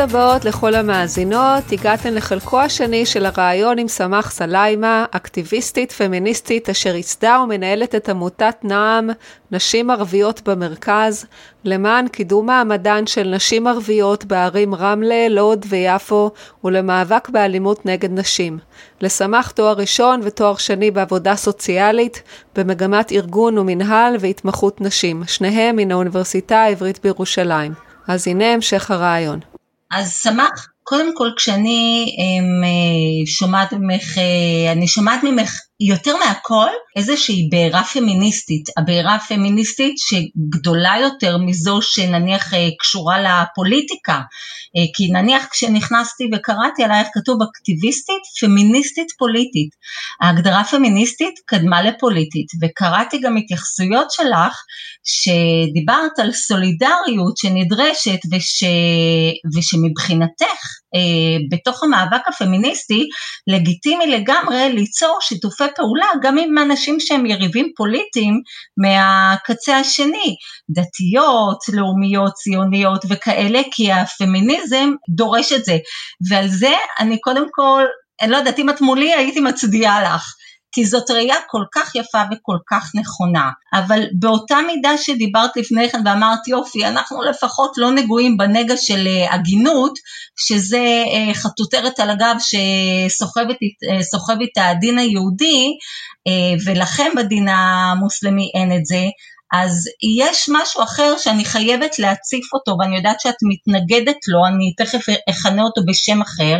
הבאות לכל המאזינות, הגעתן לחלקו השני של הרעיון עם סמך סליימה, אקטיביסטית פמיניסטית אשר ייסדה ומנהלת את עמותת נעם, נשים ערביות במרכז, למען קידום מעמדן של נשים ערביות בערים רמלה, לוד ויפו, ולמאבק באלימות נגד נשים. לסמך תואר ראשון ותואר שני בעבודה סוציאלית, במגמת ארגון ומנהל והתמחות נשים, שניהם מן האוניברסיטה העברית בירושלים. אז הנה המשך הרעיון. אז שמח, קודם כל כשאני הם, אה, שומעת ממך, אה, אני שומעת ממך יותר מהכל איזושהי בעירה פמיניסטית, הבעירה הפמיניסטית שגדולה יותר מזו שנניח אה, קשורה לפוליטיקה, אה, כי נניח כשנכנסתי וקראתי עלייך כתוב אקטיביסטית, פמיניסטית פוליטית, ההגדרה פמיניסטית קדמה לפוליטית, וקראתי גם התייחסויות שלך שדיברת על סולידריות שנדרשת וש... ושמבחינתך בתוך המאבק הפמיניסטי לגיטימי לגמרי ליצור שיתופי פעולה גם עם אנשים שהם יריבים פוליטיים מהקצה השני, דתיות, לאומיות, ציוניות וכאלה, כי הפמיניזם דורש את זה. ועל זה אני קודם כל, אני לא יודעת, אם את מולי הייתי מצדיעה לך. כי זאת ראייה כל כך יפה וכל כך נכונה. אבל באותה מידה שדיברת לפני כן ואמרת יופי, אנחנו לפחות לא נגועים בנגע של אה, הגינות, שזה אה, חטוטרת על הגב שסוחב איתה אה, הדין היהודי, ולכם בדין המוסלמי אין את זה, אז יש משהו אחר שאני חייבת להציף אותו ואני יודעת שאת מתנגדת לו, אני תכף אכנה אותו בשם אחר,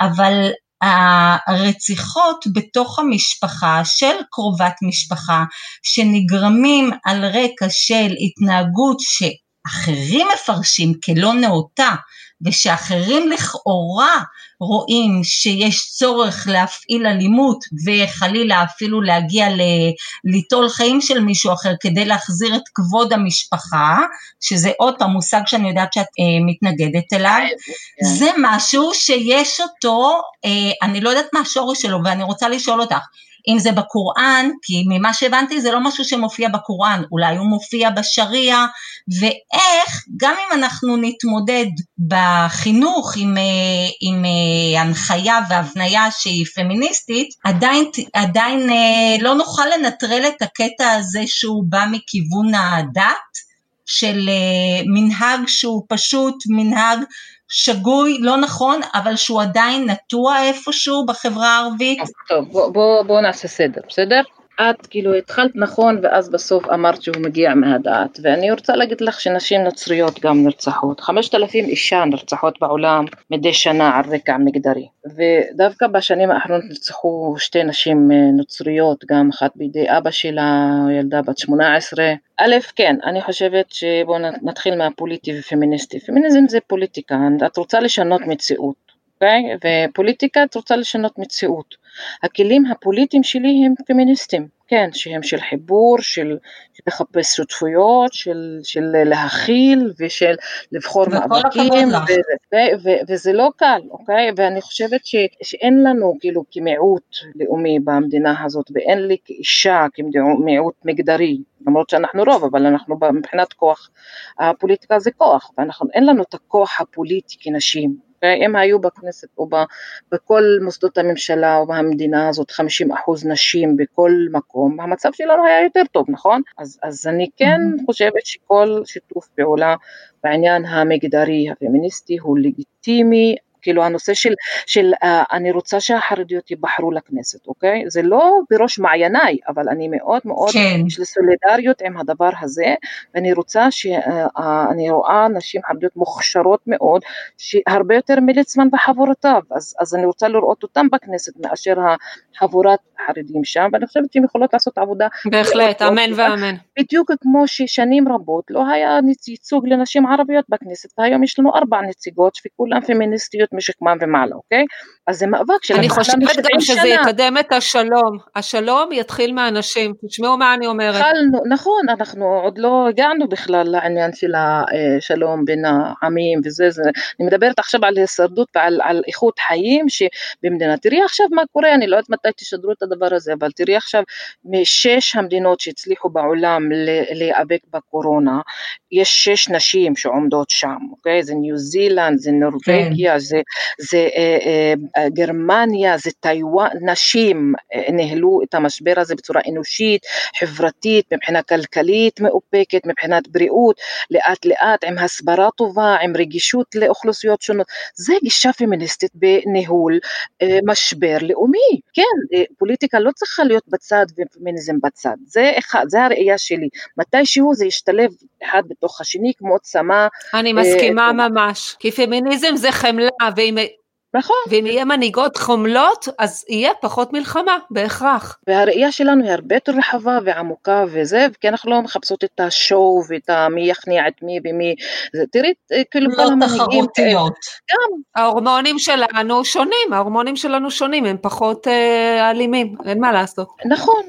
אבל הרציחות בתוך המשפחה של קרובת משפחה שנגרמים על רקע של התנהגות שאחרים מפרשים כלא נאותה ושאחרים לכאורה רואים שיש צורך להפעיל אלימות וחלילה אפילו להגיע ליטול חיים של מישהו אחר כדי להחזיר את כבוד המשפחה, שזה עוד פעם מושג שאני יודעת שאת אה, מתנגדת אליו, כן. זה משהו שיש אותו, אה, אני לא יודעת מה השורש שלו ואני רוצה לשאול אותך, אם זה בקוראן, כי ממה שהבנתי זה לא משהו שמופיע בקוראן, אולי הוא מופיע בשריעה, ואיך, גם אם אנחנו נתמודד בחינוך עם, אה, עם אה, הנחיה והבניה שהיא פמיניסטית, עדיין, עדיין אה, לא נוכל לנטרל את הקטע הזה שהוא בא מכיוון הדת, של מנהג שהוא פשוט מנהג שגוי, לא נכון, אבל שהוא עדיין נטוע איפשהו בחברה הערבית? טוב, בוא, בוא, בוא נעשה סדר, בסדר? את כאילו התחלת נכון ואז בסוף אמרת שהוא מגיע מהדעת. ואני רוצה להגיד לך שנשים נוצריות גם נרצחות, חמשת אלפים אישה נרצחות בעולם מדי שנה על רקע מגדרי. ודווקא בשנים האחרונות נרצחו שתי נשים אה, נוצריות גם אחת בידי אבא שלה ילדה בת שמונה עשרה. א', כן, אני חושבת שבואו נתחיל מהפוליטי ופמיניסטי. פמיניזם זה פוליטיקה, את רוצה לשנות מציאות, אוקיי? ופוליטיקה את רוצה לשנות מציאות. הכלים הפוליטיים שלי הם פמיניסטים, כן, שהם של חיבור, של לחפש שותפויות, של, של להכיל ושל לבחור מאבקים, וזה לא קל, אוקיי? ואני חושבת ש, שאין לנו כאילו כמיעוט לאומי במדינה הזאת, ואין לי כאישה כמיעוט מגדרי, למרות שאנחנו רוב, אבל אנחנו מבחינת כוח, הפוליטיקה זה כוח, ואין לנו את הכוח הפוליטי כנשים. אם היו בכנסת או בכל מוסדות הממשלה או במדינה הזאת 50 אחוז נשים בכל מקום, המצב שלנו היה יותר טוב, נכון? אז, אז אני כן חושבת שכל שיתוף פעולה בעניין המגדרי הפמיניסטי הוא לגיטימי, כאילו הנושא של, של uh, אני רוצה שהחרדיות ייבחרו לכנסת, אוקיי? זה לא בראש מעייניי, אבל אני מאוד מאוד, כן. יש לי סולידריות עם הדבר הזה, ואני רוצה שאני uh, רואה נשים חרדיות מוכשרות מאוד, שהרבה יותר מליצמן וחבורותיו, אז, אז אני רוצה לראות אותם בכנסת מאשר החבורת החרדים שם, ואני חושבת שהן יכולות לעשות עבודה. בהחלט, אמן ואמן. בדיוק כמו ששנים רבות לא היה ייצוג לנשים ערביות בכנסת, והיום יש לנו ארבע נציגות וכולן פמיניסטיות משכמן ומעלה, אוקיי? אז זה מאבק של אני חושבת גם שזה שנה. יקדם את השלום, השלום יתחיל מהאנשים, תשמעו מה אני אומרת. התחלנו, נכון, אנחנו עוד לא הגענו בכלל לעניין של השלום בין העמים וזה, זה, אני מדברת עכשיו על הישרדות ועל על איכות חיים שבמדינה, תראי עכשיו מה קורה, אני לא יודעת מתי תשדרו את הדבר הזה, אבל תראי עכשיו משש המדינות שהצליחו בעולם להיאבק בקורונה, יש שש נשים שעומדות שם, אוקיי? זה ניו זילנד, זה נורבגיה, כן. זה, זה אה, אה, גרמניה, זה טיוואן, נשים אה, ניהלו את המשבר הזה בצורה אנושית, חברתית, מבחינה כלכלית מאופקת, מבחינת בריאות, לאט לאט עם הסברה טובה, עם רגישות לאוכלוסיות שונות, זה גישה פמיניסטית בניהול אה, משבר לאומי, כן, אה, פוליטיקה לא צריכה להיות בצד ופמיניזם בצד, זה אחד, זה הראייה שלי, מתישהו זה ישתלב אחד בתוך השני כמו צמא. אני מסכימה אה, ממש, כי פמיניזם זה חמלה, ואם נכון. ואם יהיה מנהיגות חומלות, אז יהיה פחות מלחמה, בהכרח. והראייה שלנו היא הרבה יותר רחבה ועמוקה וזה, כי אנחנו לא מחפשות את השואו ואת מי יכניע את מי ומי, זה, תראי, כאילו לא כל המנהיגים. לא תחרותיות. גם. ההורמונים שלנו שונים, ההורמונים שלנו שונים, הם פחות אה, אלימים, אין מה לעשות. נכון,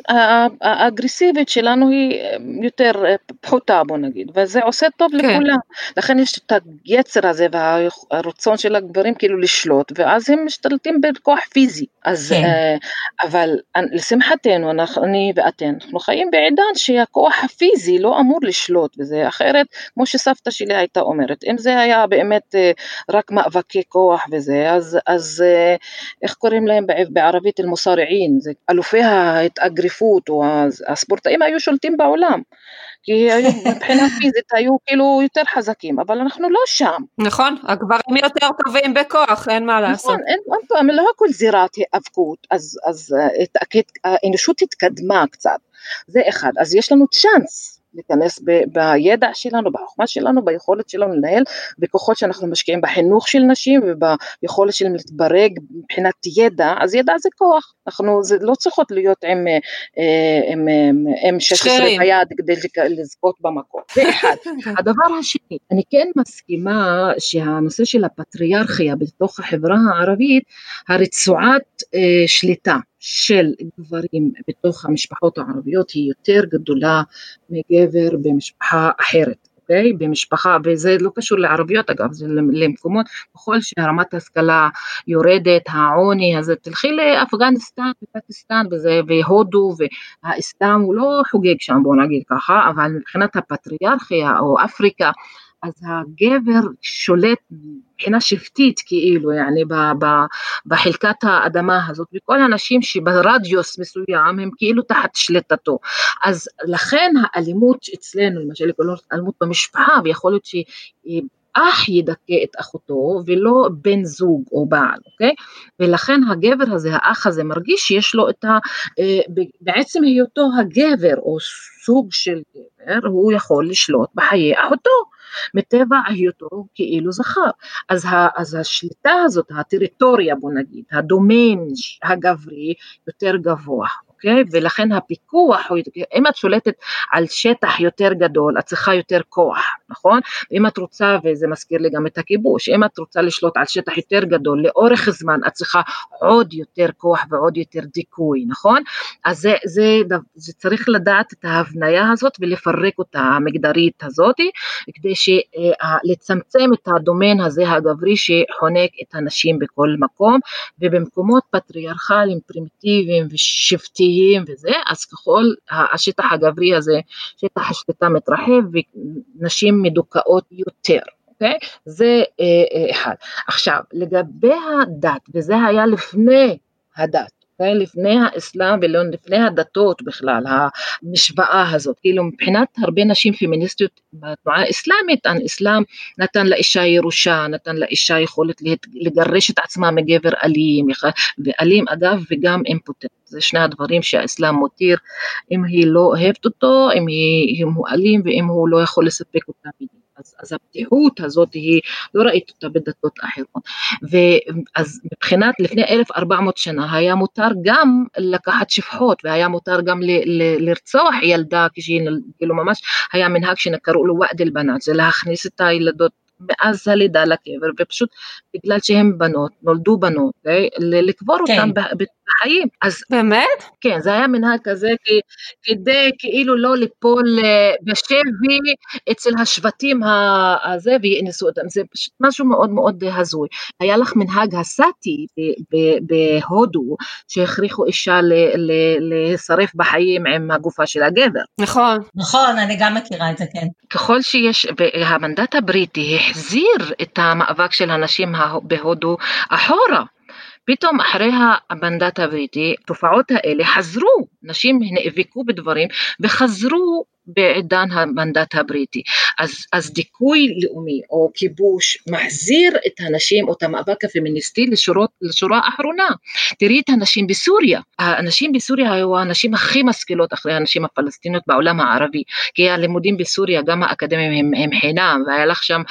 האגרסיבית שלנו היא אה, יותר אה, פחותה, בוא נגיד, וזה עושה טוב כן. לכולם. לכן יש את היצר הזה והרצון של הגברים כאילו לשלוט. ואז הם משתלטים בכוח פיזי. אז, כן. אה, אבל לשמחתנו, אנחנו, אני ואתן, אנחנו חיים בעידן שהכוח הפיזי לא אמור לשלוט בזה, אחרת, כמו שסבתא שלי הייתה אומרת, אם זה היה באמת אה, רק מאבקי כוח וזה, אז, אז אה, איך קוראים להם בערבית אל-מוסרעין, אלופי ההתאגרפות, או הספורטאים היו שולטים בעולם. כי מבחינה פיזית היו כאילו יותר חזקים, אבל אנחנו לא שם. נכון, הגברים יותר טובים בכוח, אין מה לעשות. נכון, אין, עוד פעם, לא הכל זירת היאבקות, אז, אז האנושות התקדמה קצת, זה אחד, אז יש לנו צ'אנס. להיכנס ב, בידע שלנו, בחוכמה שלנו, ביכולת שלנו לנהל, בכוחות שאנחנו משקיעים בחינוך של נשים וביכולת שלהם להתברג מבחינת ידע, אז ידע זה כוח, אנחנו זה לא צריכות להיות עם, אה, עם, עם, עם 16 ביד כדי לזכות במקום, זה אחד. הדבר השני, אני כן מסכימה שהנושא של הפטריארכיה בתוך החברה הערבית, הרצועת אה, שליטה של גברים בתוך המשפחות הערביות היא יותר גדולה מגבר במשפחה אחרת. אוקיי? במשפחה, וזה לא קשור לערביות אגב, זה למקומות, ככל שרמת ההשכלה יורדת, העוני, אז תלכי לאפגניסטן ופקיסטן והודו, והאסלאם הוא לא חוגג שם בוא נגיד ככה, אבל מבחינת הפטריארכיה או אפריקה, אז הגבר שולט מבחינה שבטית כאילו, יעני, בחלקת האדמה הזאת, וכל האנשים שברדיוס מסוים הם כאילו תחת שליטתו. אז לכן האלימות אצלנו, למשל אלימות במשפחה, ויכול להיות שהיא אח ידכא את אחותו ולא בן זוג או בעל, אוקיי? ולכן הגבר הזה, האח הזה, מרגיש שיש לו את ה... אה, בעצם היותו הגבר או סוג של גבר, הוא יכול לשלוט בחיי אחותו. מטבע היותו כאילו זכר. אז, ה, אז השליטה הזאת, הטריטוריה בוא נגיד, הדומיין הגברי יותר גבוה. אוקיי? ולכן הפיקוח, אם את שולטת על שטח יותר גדול, את צריכה יותר כוח, נכון? אם את רוצה, וזה מזכיר לי גם את הכיבוש, אם את רוצה לשלוט על שטח יותר גדול לאורך זמן, את צריכה עוד יותר כוח ועוד יותר דיכוי, נכון? אז זה, זה, זה צריך לדעת את ההבניה הזאת ולפרק אותה, המגדרית הזאת, כדי לצמצם את הדומיין הזה הגברי שחונק את הנשים בכל מקום, ובמקומות פטריארכליים, פרימיטיביים ושבטיים, דתיים וזה, אז ככל השטח הגברי הזה, שטח השליטה מתרחב ונשים מדוכאות יותר. אוקיי? Okay? זה אה, אה, אחד. עכשיו, לגבי הדת, וזה היה לפני הדת, אוקיי? לפני האסלאם ולפני הדתות בכלל, המשוואה הזאת. כאילו מבחינת הרבה נשים פמיניסטיות בתנועה האסלאמית, האסלאם נתן לאישה ירושה, נתן לאישה יכולת לגרש את עצמה מגבר אלים, ואלים אגב וגם אימפוטנט. זה שני הדברים שהאסלאם מותיר, אם היא לא אוהבת אותו, אם, היא, אם הוא אלים ואם הוא לא יכול לספק אותה בדיוק. אז, אז הפתיחות הזאת היא, לא ראית אותה בדתות אחרות. ואז מבחינת לפני 1400 שנה היה מותר גם לקחת שפחות והיה מותר גם ל, ל, לרצוח ילדה כשהיא כאילו ממש היה מנהג שקראו לו ועד אל-בנات, זה להכניס את הילדות מאז הלידה לקבר, ופשוט בגלל שהן בנות, נולדו בנות, okay? לקבור כן. אותן בחיים. אז באמת? כן, זה היה מנהג כזה כדי כאילו לא ליפול אה, בשבי אצל השבטים הזה ויאנסו אותם, זה פשוט משהו מאוד מאוד הזוי. היה לך מנהג הסאטי בהודו, שהכריחו אישה להישרף בחיים עם הגופה של הגבר. נכון. נכון, אני גם מכירה את זה, כן. ככל שיש, המנדט הבריטי החזיר את המאבק של הנשים בהודו אחורה. פתאום אחרי המנדט הבריטי, התופעות האלה חזרו, נשים נאבקו בדברים וחזרו בעידן המנדט הבריטי. אז, אז דיכוי לאומי או כיבוש מחזיר את הנשים או את המאבק הפמיניסטי לשורות, לשורה האחרונה. תראי את הנשים בסוריה. הנשים בסוריה היו הנשים הכי משכילות אחרי הנשים הפלסטיניות בעולם הערבי, כי הלימודים בסוריה, גם האקדמיים הם, הם חינם, והיה לך שם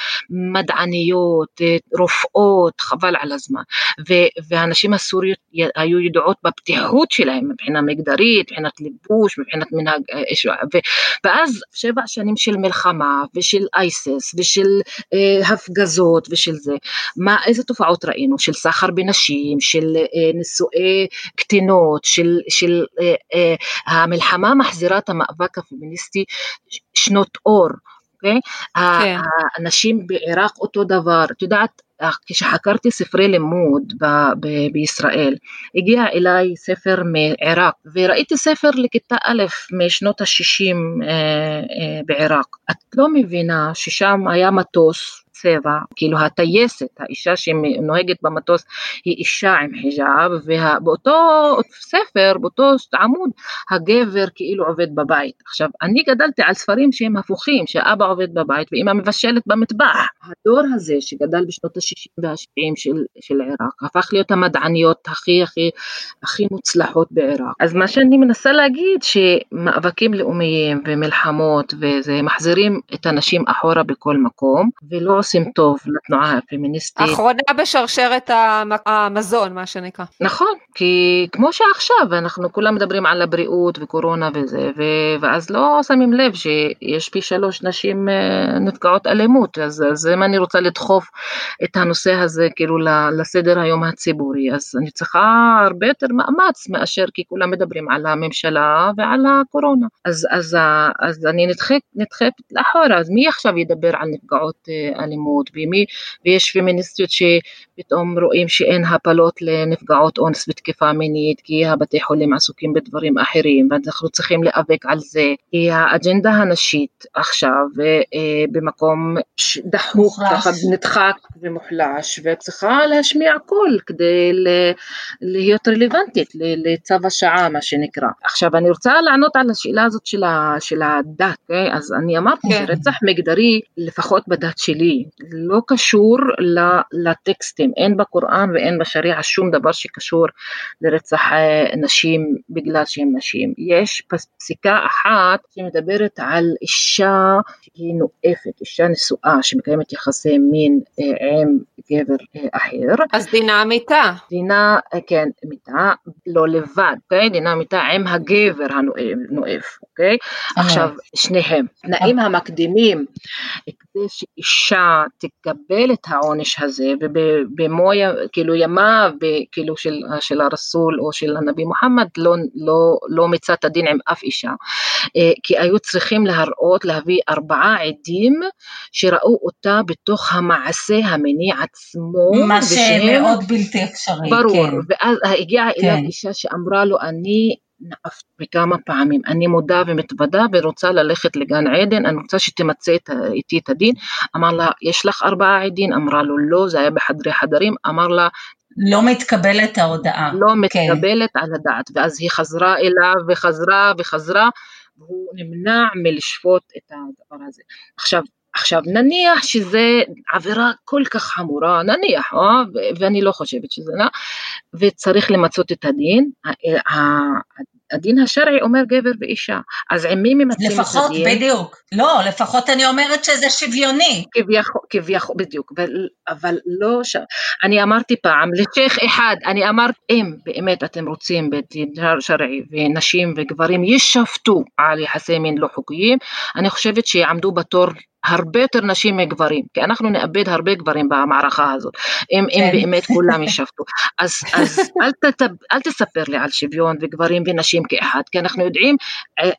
מדעניות, רופאות, חבל על הזמן. ו, והנשים הסוריות היו ידועות בפתיחות שלהן מבחינה מגדרית, מבחינת ליבוש, מבחינת מנהג, אה, ו, ואז שבע שנים של מלחמה ושל אייסס ושל אה, הפגזות ושל זה, מה, איזה תופעות ראינו? של סחר בנשים, של אה, נישואי קטינות, של, של אה, אה, המלחמה מחזירה את המאבק הפמיניסטי שנות אור. אוקיי? כן. האנשים בעיראק אותו דבר, את יודעת, כשחקרתי ספרי לימוד ב- ב- בישראל, הגיע אליי ספר מעיראק, וראיתי ספר לכיתה א' משנות ה-60 אה, אה, בעיראק. את לא מבינה ששם היה מטוס צבע, כאילו הטייסת, האישה שנוהגת במטוס היא אישה עם חיג'אב, ובאותו ספר, באותו עמוד, הגבר כאילו עובד בבית. עכשיו, אני גדלתי על ספרים שהם הפוכים, שאבא עובד בבית ואמא מבשלת במטבח. הדור הזה שגדל בשנות ה-60 וה-70 של, של עיראק, הפך להיות המדעניות הכי הכי הכי מוצלחות בעיראק. אז מה שאני מנסה להגיד, שמאבקים לאומיים ומלחמות וזה מחזירים את הנשים אחורה בכל מקום, ולא עושים עושים טוב לתנועה הפמיניסטית. אחרונה בשרשרת המזון, מה שנקרא. נכון, כי כמו שעכשיו, אנחנו כולם מדברים על הבריאות וקורונה וזה, ו- ואז לא שמים לב שיש פי שלוש נשים אה, נפגעות אלימות, אז, אז אם אני רוצה לדחוף את הנושא הזה כאילו לסדר היום הציבורי, אז אני צריכה הרבה יותר מאמץ מאשר כי כולם מדברים על הממשלה ועל הקורונה. אז, אז, אז אני נדחפת לאחורה, אז מי עכשיו ידבר על נפגעות אה, אלימות? אלימות, ומי, ויש פמיניסטיות שפתאום רואים שאין הפלות לנפגעות אונס ותקיפה מינית, כי הבתי חולים עסוקים בדברים אחרים, ואנחנו צריכים להיאבק על זה, כי האג'נדה הנשית עכשיו אה, במקום דחוק, ככה נדחק ומוחלש, וצריכה להשמיע קול כדי להיות רלוונטית לצו השעה, מה שנקרא. עכשיו, אני רוצה לענות על השאלה הזאת של הדת, okay? אוקיי? אז אני אמרתי כן. שרצח מגדרי, לפחות בדת שלי, לא קשור לטקסטים, אין בקוראן ואין בשריעה שום דבר שקשור לרצח אה, נשים בגלל שהן נשים. יש פסיקה אחת שמדברת על אישה שהיא נואפת, אישה נשואה שמקיימת יחסי מין אה, עם גבר אה, אחר. אז דינה מיתה. דינה, כן, מיתה, לא לבד, אוקיי? דינה מיתה עם הגבר הנואף, אוקיי? עכשיו, שניהם. תנאים המקדימים כדי שאישה תקבל את העונש הזה ובמו כאילו ימיו כאילו של, של הרסול או של הנביא מוחמד לא, לא, לא מצא את הדין עם אף אישה אה, כי היו צריכים להראות להביא ארבעה עדים שראו אותה בתוך המעשה המיני עצמו מה שמאוד בלתי אפשרי ברור כן. ואז הגיעה כן. אליו אישה שאמרה לו אני נאפת בכמה פעמים, אני מודה ומתוודה ורוצה ללכת לגן עדן, אני רוצה שתמצה איתי את הדין, אמר לה, יש לך ארבעה עדים? אמרה לו, לא, זה היה בחדרי חדרים, אמר לה, לא מתקבלת ההודעה. לא כן. מתקבלת כן. על הדעת, ואז היא חזרה אליו וחזרה וחזרה, והוא נמנע מלשפוט את הדבר הזה. עכשיו, עכשיו נניח שזה עבירה כל כך חמורה, נניח, אה? ואני לא חושבת שזה נע, וצריך למצות את הדין, הדין השרעי אומר גבר ואישה, אז עם מי ממצים את הדין? לפחות, בדיוק. לא, לפחות אני אומרת שזה שוויוני. כביכול, כביכול, בדיוק, אבל, אבל לא ש... אני אמרתי פעם, לשייח אחד, אני אמרתי, אם באמת אתם רוצים בדין שרעי ונשים וגברים ישפטו על יחסי מין לא חוקיים, אני חושבת שיעמדו בתור הרבה יותר נשים מגברים, כי אנחנו נאבד הרבה גברים במערכה הזאת, אם, כן. אם באמת כולם ישבתו. אז, אז אל, תת, אל תספר לי על שוויון וגברים ונשים כאחד, כי אנחנו יודעים אה,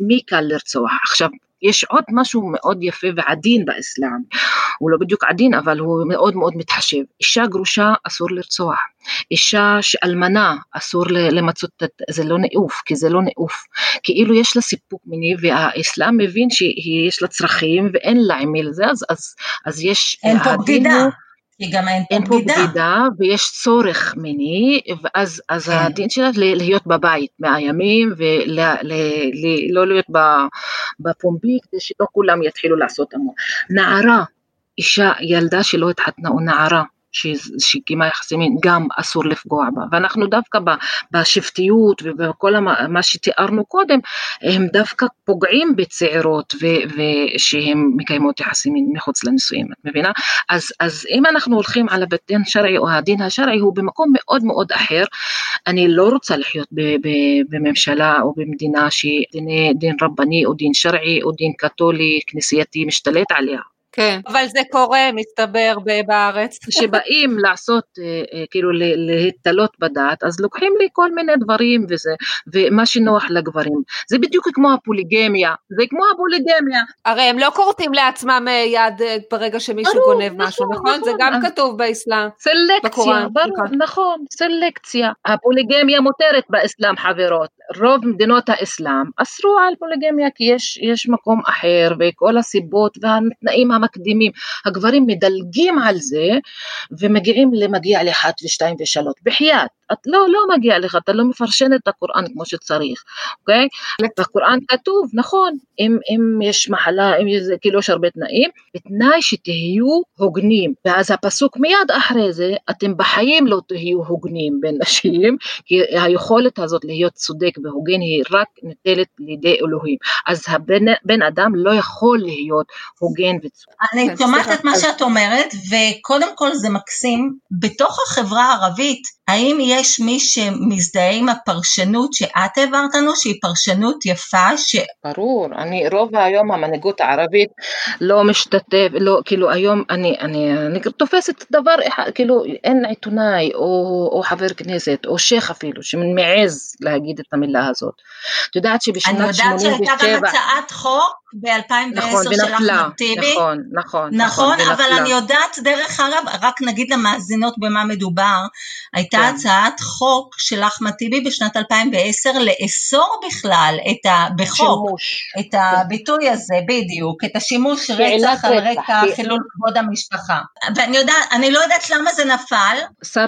מי קל לרצוח. עכשיו, יש עוד משהו מאוד יפה ועדין באסלאם, הוא לא בדיוק עדין אבל הוא מאוד מאוד מתחשב, אישה גרושה אסור לרצוח, אישה שאלמנה אסור למצות, זה לא נעוף, כי זה לא נעוף, כאילו יש לה סיפוק מיני והאסלאם מבין שיש לה צרכים ואין לה עם מי לזה, אז, אז, אז יש, אין פה בגידה. כי גם אין פה בגידה. אין פה בגידה ויש צורך מיני, ואז אז כן. הדין שלה להיות בבית מאה ימים ולא להיות בפומבי כדי שלא כולם יתחילו לעשות המון. נערה, אישה, ילדה שלא התחתנה או נערה שקיימה מין, גם אסור לפגוע בה. ואנחנו דווקא בשבטיות ובכל מה שתיארנו קודם, הם דווקא פוגעים בצעירות ושהן מקיימות יחסי מין מחוץ לנישואים, את מבינה? אז, אז אם אנחנו הולכים על הדין השרעי או הדין השרעי הוא במקום מאוד מאוד אחר, אני לא רוצה לחיות בממשלה או במדינה שדין רבני או דין שרעי או דין קתולי כנסייתי משתלט עליה. כן, אבל זה קורה, מסתבר, בארץ. כשבאים לעשות, אה, אה, כאילו להתתלות בדת, אז לוקחים לי כל מיני דברים וזה, ומה שנוח לגברים. זה בדיוק כמו הפוליגמיה, זה כמו הפוליגמיה. הרי הם לא כורתים לעצמם אה, יד ברגע שמישהו ברור, גונב נכון, משהו, נכון? נכון? זה גם כתוב באסלאם. סלקציה, ברור, נכון, סלקציה. הפוליגמיה מותרת באסלאם, חברות. רוב מדינות האסלאם אסרו על פוליגמיה כי יש, יש מקום אחר וכל הסיבות והתנאים המקדימים, הגברים מדלגים על זה ומגיעים למגיע לאחת ושתיים ושלוש, בחייאת, את לא, לא מגיע לך, אתה לא מפרשן את הקוראן כמו שצריך, אוקיי? בקוראן כתוב, נכון, אם, אם יש מחלה, אם יש, כאילו יש הרבה תנאים, בתנאי שתהיו הוגנים, ואז הפסוק מיד אחרי זה, אתם בחיים לא תהיו הוגנים בין נשים, כי היכולת הזאת להיות צודק והוגן היא רק ניטלת לידי אלוהים, אז הבן בן אדם לא יכול להיות הוגן וצודק. אני כן, שומעת את מה שאת אומרת, וקודם כל זה מקסים, בתוך החברה הערבית, האם יש מי שמזדהה עם הפרשנות שאת העברת לנו, שהיא פרשנות יפה? ש... ברור, אני רוב היום המנהיגות הערבית לא משתתף, לא, כאילו היום אני, אני, אני תופסת דבר אחד, כאילו אין עיתונאי או, או חבר כנסת או שייח אפילו שמעז להגיד את המילה הזאת. את יודעת שבשנת 87... אני יודעת שהייתה גם הצעת חוק ב-2010 נכון, של אחמד טיבי. נכון, נכון. נכון, נכון אבל אני יודעת, דרך אגב, רק נגיד למאזינות במה מדובר, הייתה כן. הצעת חוק של אחמד טיבי בשנת 2010 לאסור בכלל את ה... בחוק, שימוש. את כן. הביטוי הזה, בדיוק, את השימוש רצח על רקע חילול כבוד המשפחה. ואני יודעת, אני לא יודעת למה זה נפל. שר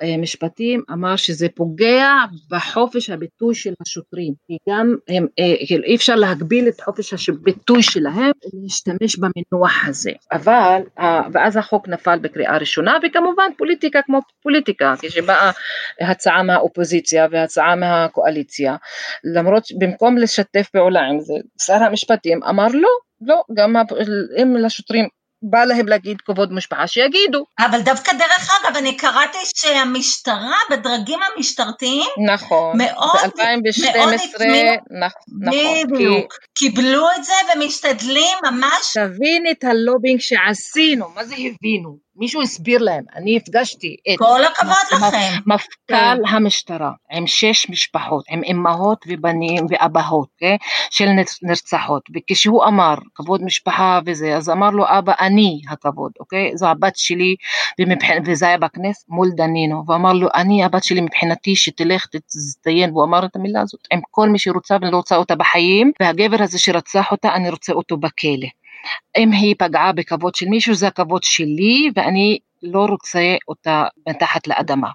המשפטים אמר שזה פוגע בחופש הביטוי של השוטרים, כי גם הם, אה, כאילו, אי אפשר להגביל את חופש הביטוי. הביטוי שלהם להשתמש במינוח הזה. אבל, ואז החוק נפל בקריאה ראשונה, וכמובן פוליטיקה כמו פוליטיקה, כשבאה הצעה מהאופוזיציה והצעה מהקואליציה, למרות במקום לשתף פעולה עם זה, שר המשפטים אמר לא, לא, גם אם לשוטרים בא להם להגיד כבוד משפחה, שיגידו. אבל דווקא דרך אגב, אני קראתי שהמשטרה, בדרגים המשטרתיים, נכון, מאוד, ב-2012, מאוד נכון, בדיוק, כי... קיבלו את זה ומשתדלים ממש. תבין את הלובינג שעשינו, מה זה הבינו? מישהו הסביר להם, אני הפגשתי את כל הכבוד לכם. מפכ"ל כן. המשטרה עם שש משפחות, עם אמהות ובנים ואבהות, okay, אוקיי? של נרצחות, וכשהוא אמר כבוד משפחה וזה, אז אמר לו אבא אני הכבוד, אוקיי? Okay? זו הבת שלי, ומבח... וזה היה בכנס מול דנינו, ואמר לו אני הבת שלי מבחינתי שתלך תזדיין, והוא אמר את המילה הזאת, עם כל מי שרוצה ואני רוצה אותה בחיים, והגבר הזה שרצח אותה אני רוצה אותו בכלא. אם היא פגעה בכבוד של מישהו זה הכבוד שלי ואני לא רוצה אותה מתחת לאדמה.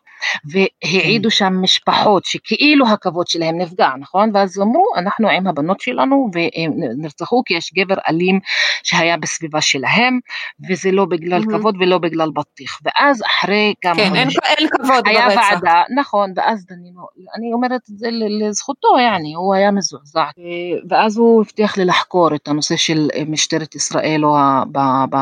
והעידו כן. שם משפחות שכאילו הכבוד שלהם נפגע, נכון? ואז אמרו, אנחנו עם הבנות שלנו והם נרצחו כי יש גבר אלים שהיה בסביבה שלהם, וזה לא בגלל mm-hmm. כבוד ולא בגלל בטיח. ואז אחרי כמה... כן, אין, אין כבוד היה ברצח. היה ועדה, נכון, ואז דנינו, אני אומרת את זה לזכותו, יעני, הוא היה מזועזע. ואז הוא הבטיח לי לחקור את הנושא של משטרת ישראל, או ב, ב,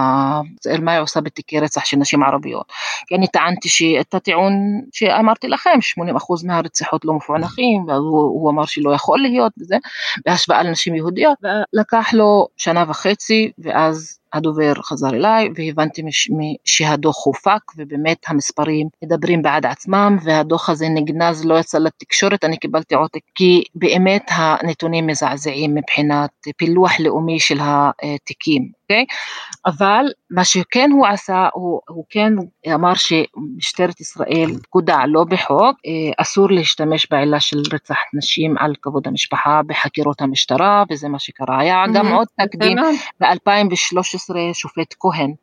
מה היא עושה בתיקי רצח של נשים ערביות. כי אני טענתי שאת הטיעון שאמרתי לכם, 80% מהרציחות לא מפוענחים, והוא אמר שלא יכול להיות וזה, בהשוואה לנשים יהודיות, ולקח לו שנה וחצי, ואז הדובר חזר אליי והבנתי שהדוח הופק ובאמת המספרים מדברים בעד עצמם והדוח הזה נגנז לא יצא לתקשורת, אני קיבלתי עותק כי באמת הנתונים מזעזעים מבחינת פילוח לאומי של התיקים. אוקיי? אבל מה שכן הוא עשה, הוא, הוא כן אמר שמשטרת ישראל, פקודה, לא בחוק, אה, אסור להשתמש בעילה של רצח נשים על כבוד המשפחה בחקירות המשטרה, וזה מה שקרה. היה גם עוד תקדים, ב-2013 שופט כהן אה,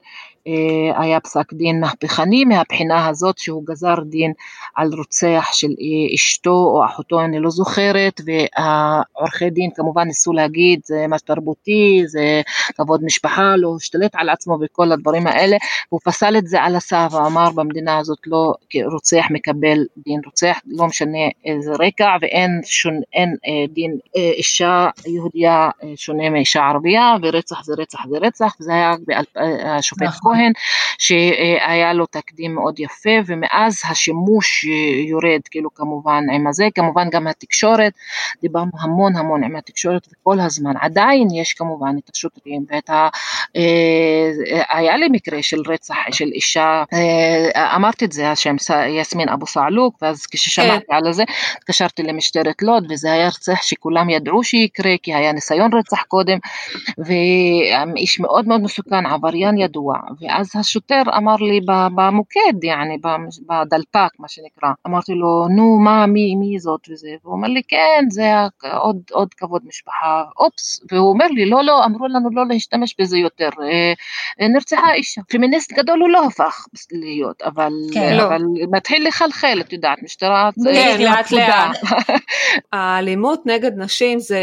היה פסק דין מהפכני מהבחינה הזאת שהוא גזר דין על רוצח של אשתו או אחותו, אני לא זוכרת, והעורכי דין כמובן ניסו להגיד זה מס תרבותי, זה כבוד משפחה, לא השתלט על עצמו וכל הדברים האלה, הוא פסל את זה על הסף ואמר במדינה הזאת לא רוצח מקבל דין רוצח, לא משנה איזה רקע ואין שון, אין, אה, דין אה, אישה יהודייה שונה מאישה ערבייה ורצח זה רצח זה רצח, וזה היה השופט נכון. כהן, שהיה לו תקדים מאוד יפה, ומאז השימוש יורד, כאילו כמובן עם הזה, כמובן גם התקשורת, דיברנו המון המון עם התקשורת וכל הזמן, עדיין יש כמובן את השוטרים ואת ה... היה לי מקרה של רצח של אישה, אה, אמרתי את זה, השם יסמין אבו סעלוק, ואז כששמעתי כן. על זה, התקשרתי למשטרת לוד, וזה היה רצח שכולם ידעו שיקרה, כי היה ניסיון רצח קודם, ואיש מאוד מאוד מסוכן, עבריין ידוע, ואז השוטר אמר לי במוקד, יעני, בדלפק, מה שנקרא, אמרתי לו, נו, מה, מי, מי זאת? וזה, והוא אומר לי, כן, זה עוד, עוד כבוד משפחה, אופס, והוא אומר לי, לא, לא, אמרו לנו לא להשתמש בזה יותר, אה, אה, נרצחה אישה. פמיניסט גדול הוא לא הפך להיות, אבל, כן, לא. אבל לא. מתחיל לחלחל, את יודעת, משטרה... כן, לאט לאט. האלימות נגד נשים זה,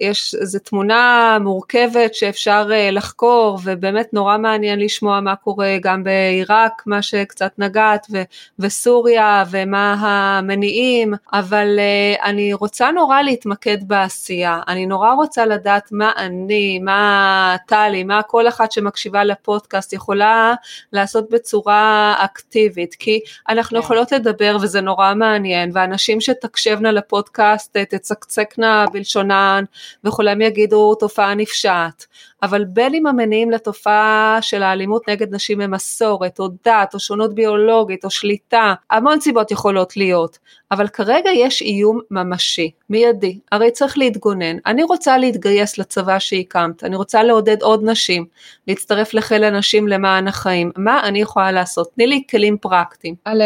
יש, זה תמונה מורכבת שאפשר אה, לחקור, ובאמת נורא מעניין לשמוע מה קורה גם בעיראק, מה שקצת נגעת, ו- וסוריה, ומה המניעים, אבל אני רוצה נורא להתמקד בעשייה, אני נורא רוצה לדעת מה אני, מה טלי, מה כל אחת שמקשיבה לפודקאסט יכולה לעשות בצורה אקטיבית, כי אנחנו כן. יכולות לדבר וזה נורא מעניין, ואנשים שתקשבנה לפודקאסט תצקצקנה בלשונן וכולם יגידו תופעה נפשעת. אבל בין אם המניעים לתופעה של האלימות נגד נשים הם מסורת, או דת, או שונות ביולוגית, או שליטה, המון סיבות יכולות להיות, אבל כרגע יש איום ממשי, מיידי, הרי צריך להתגונן. אני רוצה להתגייס לצבא שהקמת, אני רוצה לעודד עוד נשים, להצטרף לחיל הנשים למען החיים, מה אני יכולה לעשות? תני לי כלים פרקטיים. א',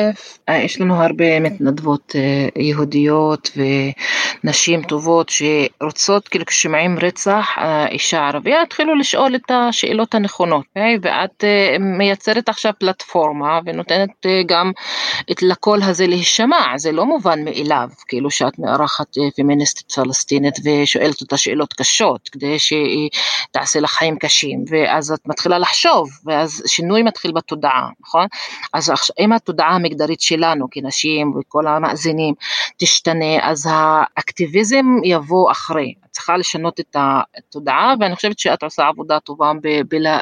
יש לנו הרבה מתנדבות אה, יהודיות ונשים טובות שרוצות, כאילו כששומעים רצח, אה, אישה ערבייה, התחילו לשאול את השאלות הנכונות, okay? אוקיי? ואת uh, מייצרת עכשיו פלטפורמה ונותנת uh, גם את לקול הזה להישמע, זה לא מובן מאליו, כאילו שאת מארחת uh, פמיניסטית פלסטינית ושואלת אותה שאלות קשות כדי שהיא תעשה לך חיים קשים, ואז את מתחילה לחשוב, ואז שינוי מתחיל בתודעה, נכון? אז אם התודעה המגדרית שלנו כנשים וכל המאזינים תשתנה, אז האקטיביזם יבוא אחרי. צריכה לשנות את התודעה ואני חושבת שאת עושה עבודה טובה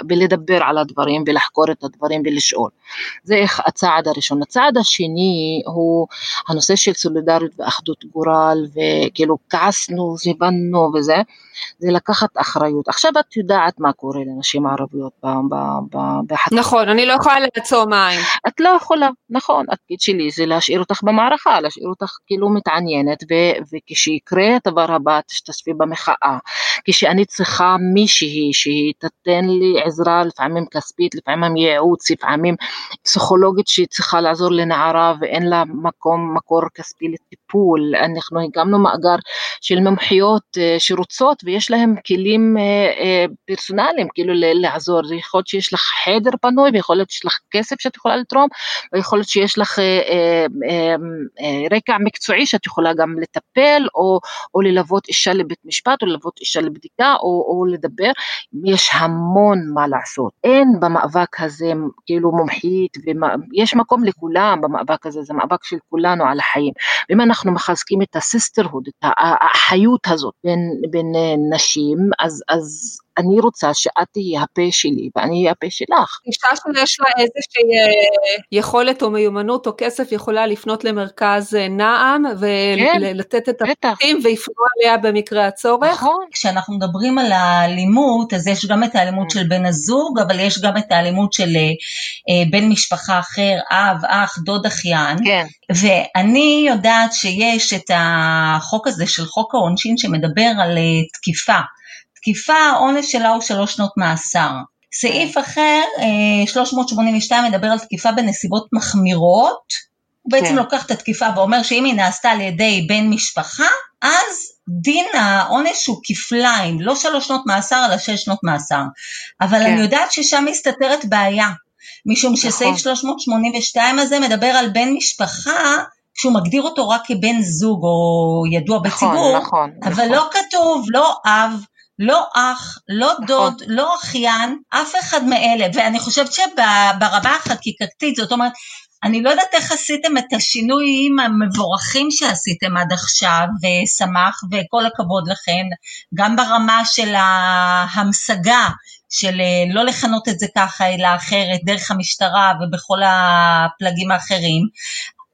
בלדבר על הדברים ולחקור את הדברים ולשאול. זה הצעד הראשון. הצעד השני הוא הנושא של סולידריות ואחדות גורל וכאילו כעסנו, הבנו וזה, זה לקחת אחריות. עכשיו את יודעת מה קורה לנשים ערביות בחתימה. נכון, אני לא יכולה לעצום עין. את לא יכולה, נכון, התפקיד שלי זה להשאיר אותך במערכה, להשאיר אותך כאילו מתעניינת וכשיקרה הדבר הבא תשתתפי במחאה, כשאני צריכה מישהי שהיא תתן לי עזרה לפעמים כספית, לפעמים ייעוץ, לפעמים פסיכולוגית שהיא צריכה לעזור לנערה ואין לה מקום, מקור כספי לטיפול, אנחנו הקמנו מאגר של מומחיות אה, שרוצות ויש להם כלים אה, אה, פרסונליים כאילו לעזור, יכול להיות שיש לך חדר פנוי ויכול להיות שיש לך כסף שאת יכולה לתרום ויכול להיות שיש לך רקע מקצועי שאת יכולה גם לטפל או, או ללוות אישה לבית משפט או ללוות אישה לבדיקה או, או לדבר, יש המון מה לעשות. אין במאבק הזה כאילו מומחית, ויש מקום לכולם במאבק הזה, זה מאבק של כולנו על החיים. ואם אנחנו מחזקים את הסיסטרהוד, את האחיות הזאת בין, בין נשים, אז, אז אני רוצה שאת תהיי הפה שלי ואני אהיה הפה שלך. אישה שיש לה איזושהי אה, יכולת או מיומנות או כסף יכולה לפנות למרכז אה, נעם ולתת כן, את הפרטים ויפנו עליה במקרה הצורך. נכון. כשאנחנו מדברים על האלימות אז יש גם את האלימות של בן הזוג אבל יש גם את האלימות של בן משפחה אחר, אב, אח, דוד, אחיין. כן. ואני יודעת שיש את החוק הזה של חוק העונשין שמדבר על תקיפה. תקיפה, העונש שלה הוא שלוש שנות מאסר. סעיף כן. אחר, 382, אה, מדבר על תקיפה בנסיבות מחמירות. הוא בעצם כן. לוקח את התקיפה ואומר שאם היא נעשתה על ידי בן משפחה, אז דין העונש הוא כפליים, לא שלוש שנות מאסר, אלא שש שנות מאסר. אבל כן. אני יודעת ששם מסתתרת בעיה, משום נכון. שסעיף 382 הזה מדבר על בן משפחה שהוא מגדיר אותו רק כבן זוג או ידוע נכון, בציבור, נכון, אבל נכון. לא כתוב לא אב, לא אח, לא נכון. דוד, לא אחיין, אף אחד מאלה, ואני חושבת שברמה החקיקתית, זאת אומרת, אני לא יודעת איך עשיתם את השינויים המבורכים שעשיתם עד עכשיו, ושמח, וכל הכבוד לכן, גם ברמה של ההמשגה, של אה, לא לכנות את זה ככה אלא אחרת, דרך המשטרה ובכל הפלגים האחרים,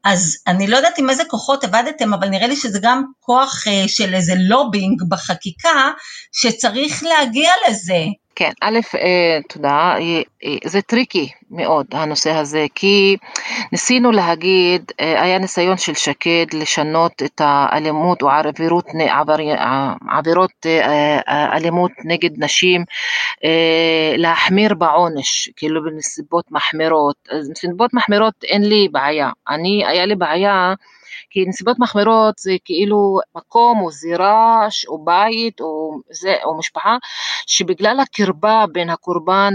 אז אני לא יודעת עם איזה כוחות עבדתם, אבל נראה לי שזה גם כוח uh, של איזה לובינג בחקיקה, שצריך להגיע לזה. כן, א', אה, תודה, אה, אה, זה tricky מאוד הנושא הזה, כי ניסינו להגיד, אה, היה ניסיון של שקד לשנות את האלימות או עבירות, עבירות אה, אה, אלימות נגד נשים, אה, להחמיר בעונש, כאילו בנסיבות מחמירות, אז בנסיבות מחמירות אין לי בעיה, אני, היה לי בעיה כי נסיבות מחמירות זה כאילו מקום או זירה או בית או, זה, או משפחה שבגלל הקרבה בין הקורבן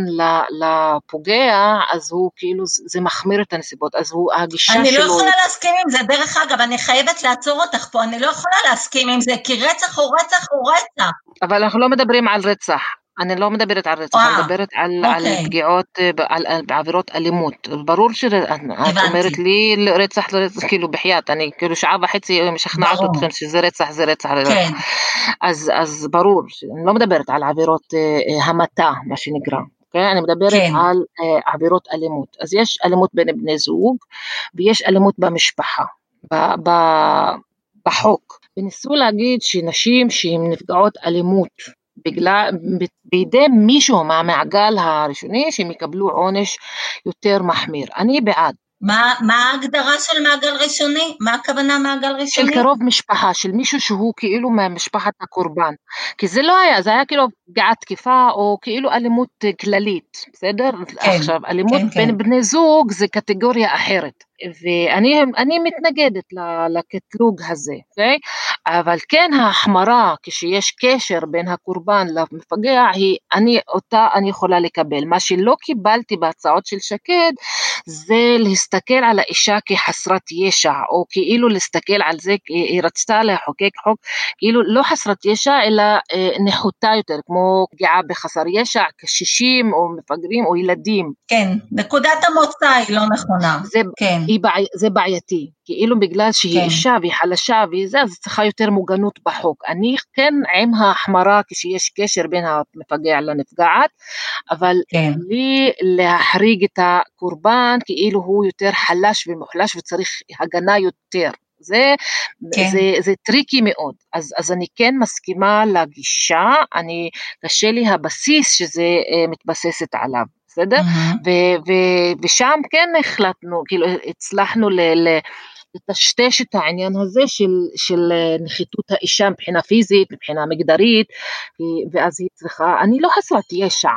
לפוגע אז הוא כאילו זה מחמיר את הנסיבות אז הוא הגישה אני שלו. אני לא יכולה להסכים עם זה דרך אגב אני חייבת לעצור אותך פה אני לא יכולה להסכים עם זה כי רצח הוא רצח הוא רצח. אבל אנחנו לא מדברים על רצח אני לא מדברת על רצח, אני מדברת על, אוקיי. על פגיעות, אה, על, על עבירות אלימות. ברור שאת אומרת לי רצח, לא רצח, כאילו בחייאת, אני כאילו שעה וחצי משכנעת אתכם שזה רצח, זה רצח, כן. אז, אז ברור, אני לא מדברת על עבירות אה, אה, המתה, מה שנקרא. אוקיי? אני מדברת כן. על uh, עבירות אלימות. אז יש אלימות בין בני זוג ויש אלימות במשפחה, ב, ב, בחוק. וניסו להגיד שנשים שהן נפגעות אלימות בגלל, בידי מישהו מהמעגל הראשוני שהם יקבלו עונש יותר מחמיר. אני בעד. מה, מה ההגדרה של מעגל ראשוני? מה הכוונה מעגל ראשוני? של קרוב משפחה, של מישהו שהוא כאילו ממשפחת הקורבן. כי זה לא היה, זה היה כאילו פגיעת תקיפה או כאילו אלימות כללית, בסדר? כן, עכשיו, אלימות כן, בין כן. בני זוג זה קטגוריה אחרת. ואני מתנגדת לקטלוג הזה, okay? אבל כן ההחמרה כשיש קשר בין הקורבן למפגע, היא, אני, אותה אני יכולה לקבל. מה שלא קיבלתי בהצעות של שקד זה להסתכל על האישה כחסרת ישע, או כאילו להסתכל על זה, היא רצתה לחוקק חוק כאילו לא חסרת ישע אלא אה, נחותה יותר, כמו פגיעה בחסר ישע, קשישים או מפגרים או ילדים. כן, נקודת המוצא היא לא נכונה. זה, כן. בעי, זה בעייתי, כאילו בגלל שהיא כן. אישה והיא חלשה והיא זה, אז צריכה יותר מוגנות בחוק. אני כן עם ההחמרה כשיש קשר בין המפגע לנפגעת, אבל כן. בלי להחריג את הקורבן כאילו הוא יותר חלש ומוחלש וצריך הגנה יותר. זה, כן. זה, זה tricky מאוד, אז, אז אני כן מסכימה לגישה, אני, קשה לי הבסיס שזה אה, מתבססת עליו. בסדר? Mm-hmm. ו- ו- ושם כן החלטנו, כאילו הצלחנו ל... ל- לטשטש את העניין הזה של, של אה, נחיתות האישה מבחינה פיזית, מבחינה מגדרית, ואז היא צריכה, אני לא חסרת ישע.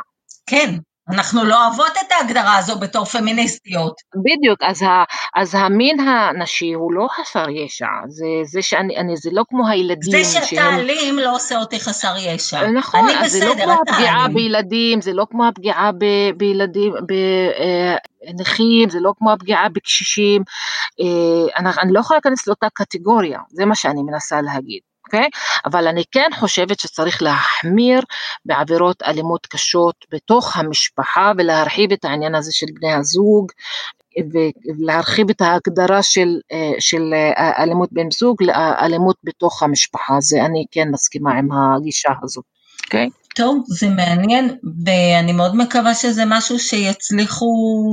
כן, אנחנו לא אוהבות את ההגדרה הזו בתור פמיניסטיות. בדיוק, אז, ה, אז המין הנשי הוא לא חסר ישע, זה, זה שאני, אני, זה לא כמו הילדים. זה שאתה אלים לא עושה אותי חסר ישע. נכון, אז בסדר, זה לא כמו הפגיעה אלים. בילדים, זה לא כמו הפגיעה ב, בילדים, בנכים, זה לא כמו הפגיעה בקשישים, אה, אני, אני לא יכולה להיכנס לאותה קטגוריה, זה מה שאני מנסה להגיד. אוקיי? אבל אני כן חושבת שצריך להחמיר בעבירות אלימות קשות בתוך המשפחה ולהרחיב את העניין הזה של בני הזוג ולהרחיב את ההגדרה של, אה, של אה, אלימות בן זוג לאלימות בתוך המשפחה, זה אני כן מסכימה עם הגישה הזאת. אוקיי? Okay. טוב, זה מעניין, ואני מאוד מקווה שזה משהו שיצליחו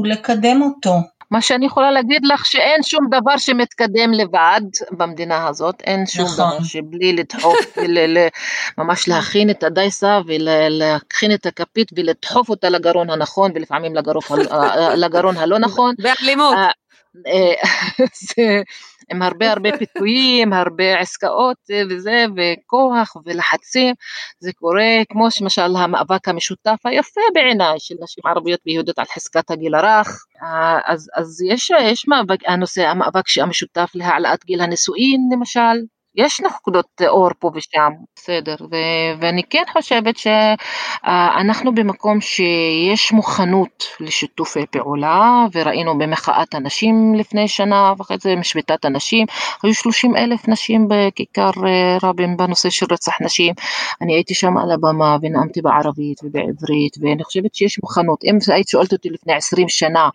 לקדם אותו. מה שאני יכולה להגיד לך שאין שום דבר שמתקדם לבד במדינה הזאת, אין שום נכון. דבר שבלי לדחוף, ממש להכין את הדייסה ולהכין את הכפית ולדחוף אותה לגרון הנכון ולפעמים לגרון, לגרון הלא נכון. באלימות. אה, אה, עם הרבה הרבה פיתויים, הרבה עסקאות אה, וזה, וכוח ולחצים, זה קורה כמו למשל המאבק המשותף היפה בעיניי של נשים ערביות ויהודיות על חזקת הגיל הרך, אה, אז, אז יש, יש מאבק, הנושא, המאבק המשותף להעלאת גיל הנישואין למשל, יש נקודות אור פה ושם, בסדר, ו- ואני כן חושבת שאנחנו במקום שיש מוכנות לשיתופי פעולה, וראינו במחאת הנשים לפני שנה וחצי, משביתת הנשים, היו 30 אלף נשים בכיכר אה, רבין בנושא של רצח נשים, אני הייתי שם על הבמה ונאמתי בערבית ובעברית, ואני חושבת שיש מוכנות, אם היית שואלת אותי לפני 20 שנה,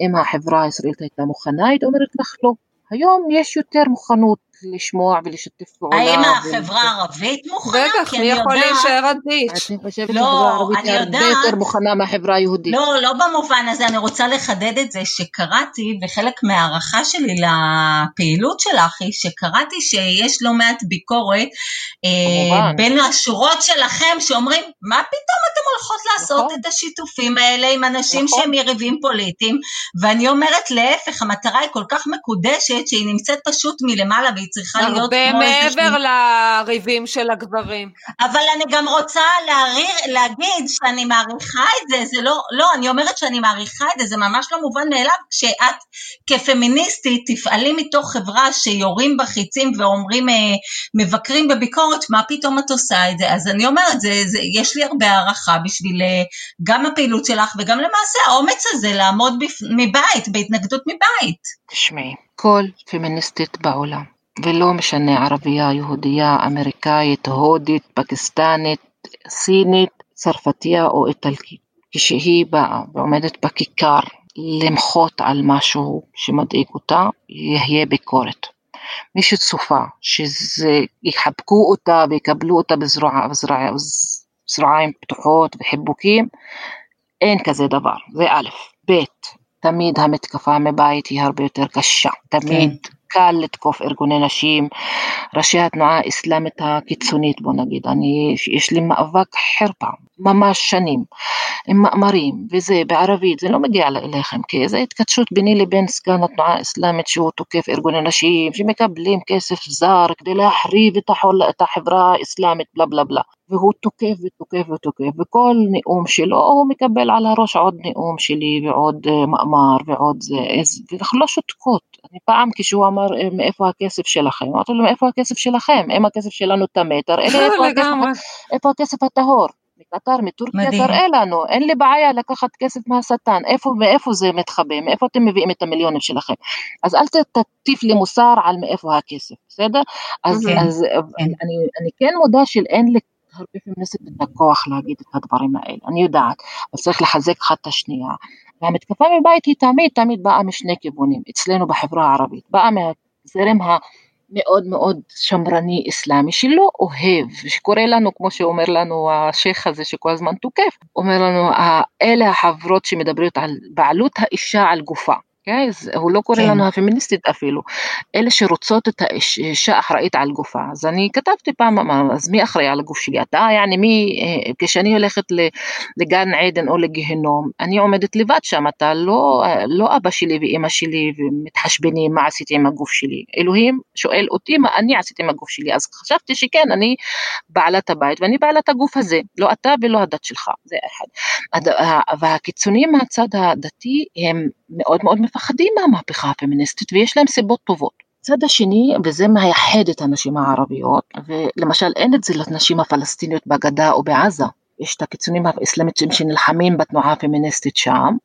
אם החברה הישראלית הייתה מוכנה, היית אומרת לך לא. היום יש יותר מוכנות לשמוע ולשתף פעולה. האם החברה הערבית מוכנה? בטח, מי יכול להישאר אדיש? אני חושבת לא, שהחברה הערבית היא הרבה יותר מוכנה מהחברה היהודית. לא, לא במובן הזה, אני רוצה לחדד את זה שקראתי, וחלק מההערכה שלי לפעילות שלך היא שקראתי שיש לא מעט ביקורת אה, בין השורות שלכם שאומרים, מה פתאום אתם הולכות לעשות נכון. את השיתופים האלה עם אנשים נכון. שהם יריבים פוליטיים, ואני אומרת להפך, המטרה היא כל כך מקודשת שהיא נמצאת פשוט מלמעלה והיא צריכה להיות כמו הרבה מעבר לריבים של הגברים. אבל אני גם רוצה להריר, להגיד שאני מעריכה את זה, זה לא, לא, אני אומרת שאני מעריכה את זה, זה ממש לא מובן מאליו, כשאת כפמיניסטית תפעלי מתוך חברה שיורים בחיצים ואומרים, אה, מבקרים בביקורת, מה פתאום את עושה את זה? אז אני אומרת, זה, זה, יש לי הרבה הערכה בשביל אה, גם הפעילות שלך וגם למעשה האומץ הזה לעמוד בפ... מבית, בהתנגדות מבית. תשמעי, כל פמיניסטית בעולם ולא משנה ערבייה, יהודייה, אמריקאית, הודית, פקיסטנית, סינית, צרפתייה או איטלקית. כשהיא באה ועומדת בכיכר למחות על משהו שמדאיג אותה, יהיה ביקורת. מי שצופה שזה יחבקו אותה ויקבלו אותה בזרוע, בזרוע, פתוחות וחיבוקים, אין כזה דבר, זה א', ב', תמיד המתקפה מבית היא הרבה יותר קשה, תמיד כן. קל לתקוף ארגוני נשים, ראשי התנועה האסלאמית הקיצונית בוא נגיד, אני, יש לי מאבק חרפה, ממש שנים, עם מאמרים וזה בערבית, זה לא מגיע אליכם, כי זה התכתשות ביני לבין סגן התנועה האסלאמית שהוא תוקף ארגוני נשים שמקבלים כסף זר כדי להחריב את, החול, את החברה האסלאמית בלה בלה בלה. והוא תוקף ותוקף ותוקף, וכל נאום שלו הוא מקבל על הראש עוד נאום שלי ועוד uh, מאמר ועוד זה, ואנחנו לא שותקות. אני פעם כשהוא אמר אה, מאיפה הכסף שלכם, אמרתי לו מאיפה הכסף שלכם, אם הכסף שלנו טמא, תראה לי איפה, הכסף, איפה הכסף הטהור. מקטר, מטורקיה, תראה לנו, אין לי בעיה לקחת כסף מהשטן, איפה, מאיפה זה מתחבא, מאיפה אתם מביאים את המיליונים שלכם. אז אל תטיף לי מוסר על מאיפה הכסף, בסדר? אז, okay. אז okay. אני, אני כן מודה שאין לי הרבה פמיניסטית את הכוח להגיד את הדברים האלה, אני יודעת, אבל צריך לחזק אחת את השנייה. והמתקפה מבית היא תמיד תמיד באה משני כיוונים, אצלנו בחברה הערבית, באה מהזרם המאוד מאוד שמרני אסלאמי שלא אוהב, שקורא לנו כמו שאומר לנו השייח הזה שכל הזמן תוקף, אומר לנו אלה החברות שמדברות על בעלות האישה על גופה, כן? הוא לא קורא כן. לנו הפמיניסטית אפילו, אלה שרוצות את האישה אחראית על גופה. אז אני כתבתי פעם, אז מי אחראי על הגוף שלי? אתה, יעני מי, אה, כשאני הולכת לגן עדן או לגיהנום, אני עומדת לבד שם, אתה לא, לא אבא שלי ואימא שלי ומתחשבנים מה עשיתי עם הגוף שלי. אלוהים שואל אותי מה אני עשיתי עם הגוף שלי, אז חשבתי שכן, אני בעלת הבית ואני בעלת הגוף הזה, לא אתה ולא הדת שלך, זה אחד. והקיצונים מהצד הדתי הם מאוד מאוד מפחדים מהמהפכה הפמיניסטית ויש להם סיבות טובות. הצד השני, וזה מייחד את הנשים הערביות, ולמשל אין את זה לנשים הפלסטיניות בגדה או בעזה, יש את הקיצונים האסלאמית שנלחמים בתנועה הפמיניסטית שם,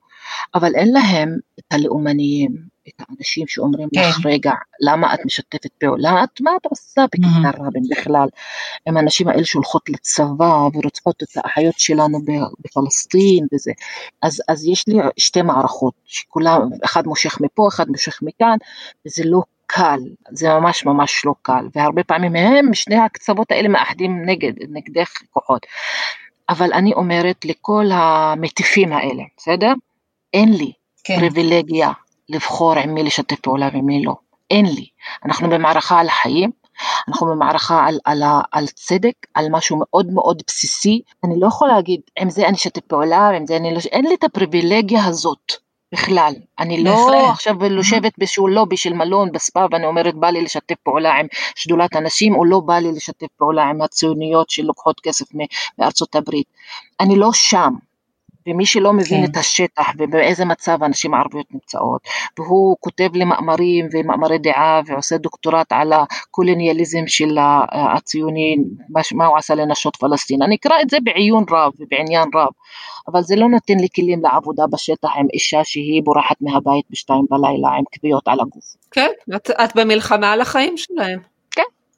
אבל אין להם את הלאומניים, את האנשים שאומרים כן. לך, רגע, למה את משתפת פעולה? את, מה את עושה בכיכר mm-hmm. רבין בכלל? הם האנשים האלה שהולכות לצבא ורוצחות את האחיות שלנו בפלסטין וזה. אז, אז יש לי שתי מערכות, שכולם, אחד מושך מפה, אחד מושך מכאן, וזה לא קל, זה ממש ממש לא קל, והרבה פעמים הם, שני הקצוות האלה מאחדים נגד, נגדך כוחות. אבל אני אומרת לכל המטיפים האלה, בסדר? אין לי כן. פריבילגיה לבחור עם מי לשתף פעולה ועם מי לא. אין לי. אנחנו במערכה על החיים, אנחנו במערכה על, על, על צדק, על משהו מאוד מאוד בסיסי. אני לא יכולה להגיד, עם זה אני אשתף פעולה, עם זה אני לא... אין לי את הפריבילגיה הזאת. בכלל. אני לא עכשיו יושבת באיזשהו לובי של מלון בספא ואני אומרת בא לי לשתף פעולה עם שדולת הנשים או לא בא לי לשתף פעולה עם הציוניות שלוקחות כסף מארצות הברית. אני לא שם. ומי שלא מבין כן. את השטח ובאיזה מצב הנשים הערביות נמצאות, והוא כותב לי מאמרים ומאמרי דעה ועושה דוקטורט על הקולוניאליזם של הציוני, מה הוא עשה לנשות פלסטין. אני אקרא את זה בעיון רב ובעניין רב, אבל זה לא נותן לי כלים לעבודה בשטח עם אישה שהיא בורחת מהבית בשתיים בלילה עם כוויות על הגוף. כן, את, את במלחמה על החיים שלהם.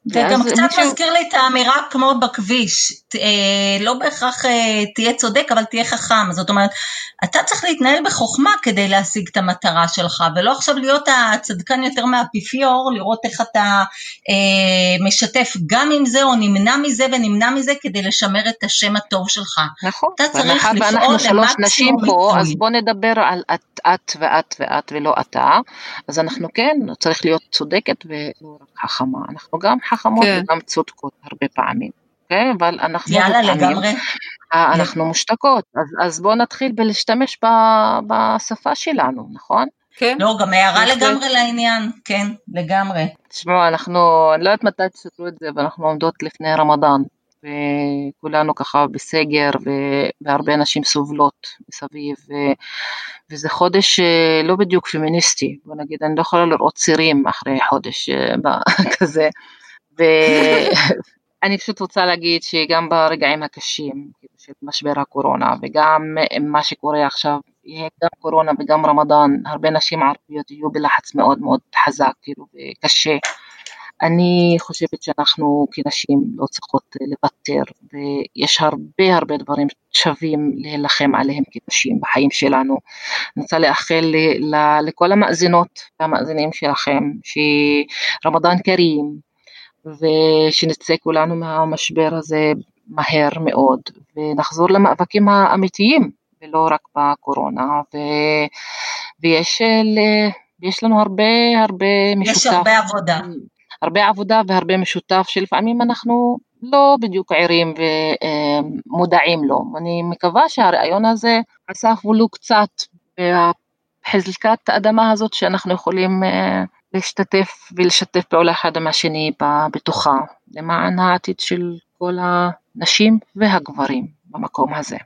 זה גם קצת מישהו... מזכיר לי את האמירה כמו בכביש, אה, לא בהכרח אה, תהיה צודק אבל תהיה חכם, זאת אומרת, אתה צריך להתנהל בחוכמה כדי להשיג את המטרה שלך, ולא עכשיו להיות הצדקן יותר מהאפיפיור, לראות איך אתה אה, משתף גם עם זה או נמנע מזה ונמנע מזה כדי לשמר את השם הטוב שלך. נכון, אתה צריך לפעול שלוש נשים פה, אז בוא נדבר על את, את ואת ואת ולא אתה, אז אנחנו כן, צריך להיות צודקת ולא רק חכמה, אנחנו גם חכמות כן. וגם צודקות הרבה פעמים. כן, אבל אנחנו יאללה, לגמרי. אה, אנחנו מושתקות, אז, אז בואו נתחיל בלהשתמש ב, בשפה שלנו, נכון? כן. לא, גם הערה לגמרי לעניין, כן, לגמרי. תשמעו, אנחנו, אני לא יודעת מתי תסתכלו את זה, אבל אנחנו עומדות לפני רמדאן, וכולנו ככה בסגר, והרבה נשים סובלות מסביב, ו, וזה חודש אה, לא בדיוק פמיניסטי, בוא נגיד, אני לא יכולה לראות צירים אחרי חודש אה, כזה. ואני פשוט רוצה להגיד שגם ברגעים הקשים כאילו, של משבר הקורונה וגם מה שקורה עכשיו, גם קורונה וגם רמדאן, הרבה נשים ערביות יהיו בלחץ מאוד מאוד חזק כאילו וקשה. אני חושבת שאנחנו כנשים לא צריכות לוותר ויש הרבה הרבה דברים שווים להילחם עליהם כנשים בחיים שלנו. אני רוצה לאחל לכל המאזינות והמאזינים שלכם שרמדאן כרים, ושנצא כולנו מהמשבר הזה מהר מאוד ונחזור למאבקים האמיתיים ולא רק בקורונה ו... ויש ל... יש לנו הרבה הרבה משותף. יש הרבה עבודה. הרבה עבודה והרבה משותף שלפעמים אנחנו לא בדיוק ערים ומודעים לו. אני מקווה שהרעיון הזה עשה ולו קצת בחזקת האדמה הזאת שאנחנו יכולים אה, להשתתף ולשתף פעולה אחד עם השני בתוכה, למען העתיד של כל הנשים והגברים במקום הזה.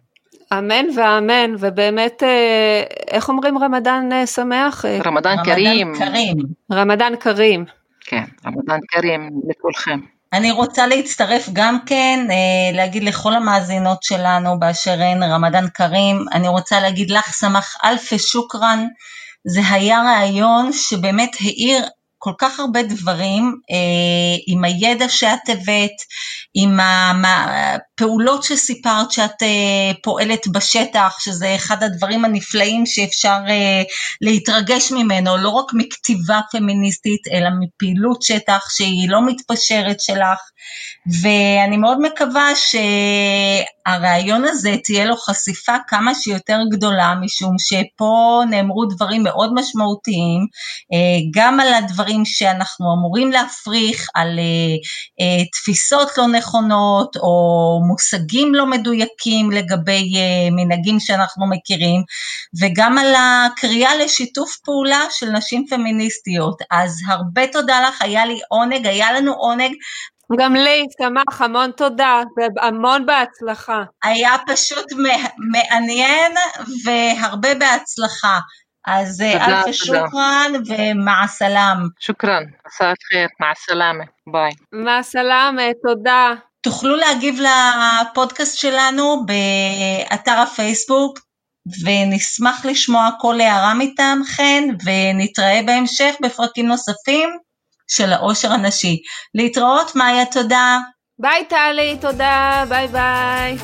אמן ואמן, ובאמת, אה, איך אומרים רמדאן אה, שמח? אה, רמדאן כרים. רמדאן כרים. כן, רמדאן כרים לכולכם. אני רוצה להצטרף גם כן, להגיד לכל המאזינות שלנו באשר הן רמדאן כרים, אני רוצה להגיד לך סמך אלפי שוקרן. זה היה רעיון שבאמת האיר כל כך הרבה דברים אה, עם הידע שאת הבאת, עם הפעולות שסיפרת שאת אה, פועלת בשטח, שזה אחד הדברים הנפלאים שאפשר אה, להתרגש ממנו, לא רק מכתיבה פמיניסטית, אלא מפעילות שטח שהיא לא מתפשרת שלך, ואני מאוד מקווה שהרעיון הזה תהיה לו חשיפה כמה שיותר גדולה, משום שפה נאמרו דברים מאוד משמעותיים, גם על הדברים שאנחנו אמורים להפריך, על תפיסות לא נכונות, או מושגים לא מדויקים לגבי מנהגים שאנחנו מכירים, וגם על הקריאה לשיתוף פעולה של נשים פמיניסטיות. אז הרבה תודה לך, היה לי עונג, היה לנו עונג, גם לי, תמך, המון תודה, והמון בהצלחה. היה פשוט מעניין והרבה בהצלחה. אז ألف شكرا ו مع السلامة. شكرا, مساء الخير, مع السلامة, ביי. مع السلامة, תודה. תוכלו להגיב לפודקאסט שלנו באתר הפייסבוק, ונשמח לשמוע כל הערה מטעמכן, ונתראה בהמשך בפרקים נוספים. של העושר הנשי. להתראות, מאיה, תודה. ביי טלי, תודה, ביי ביי.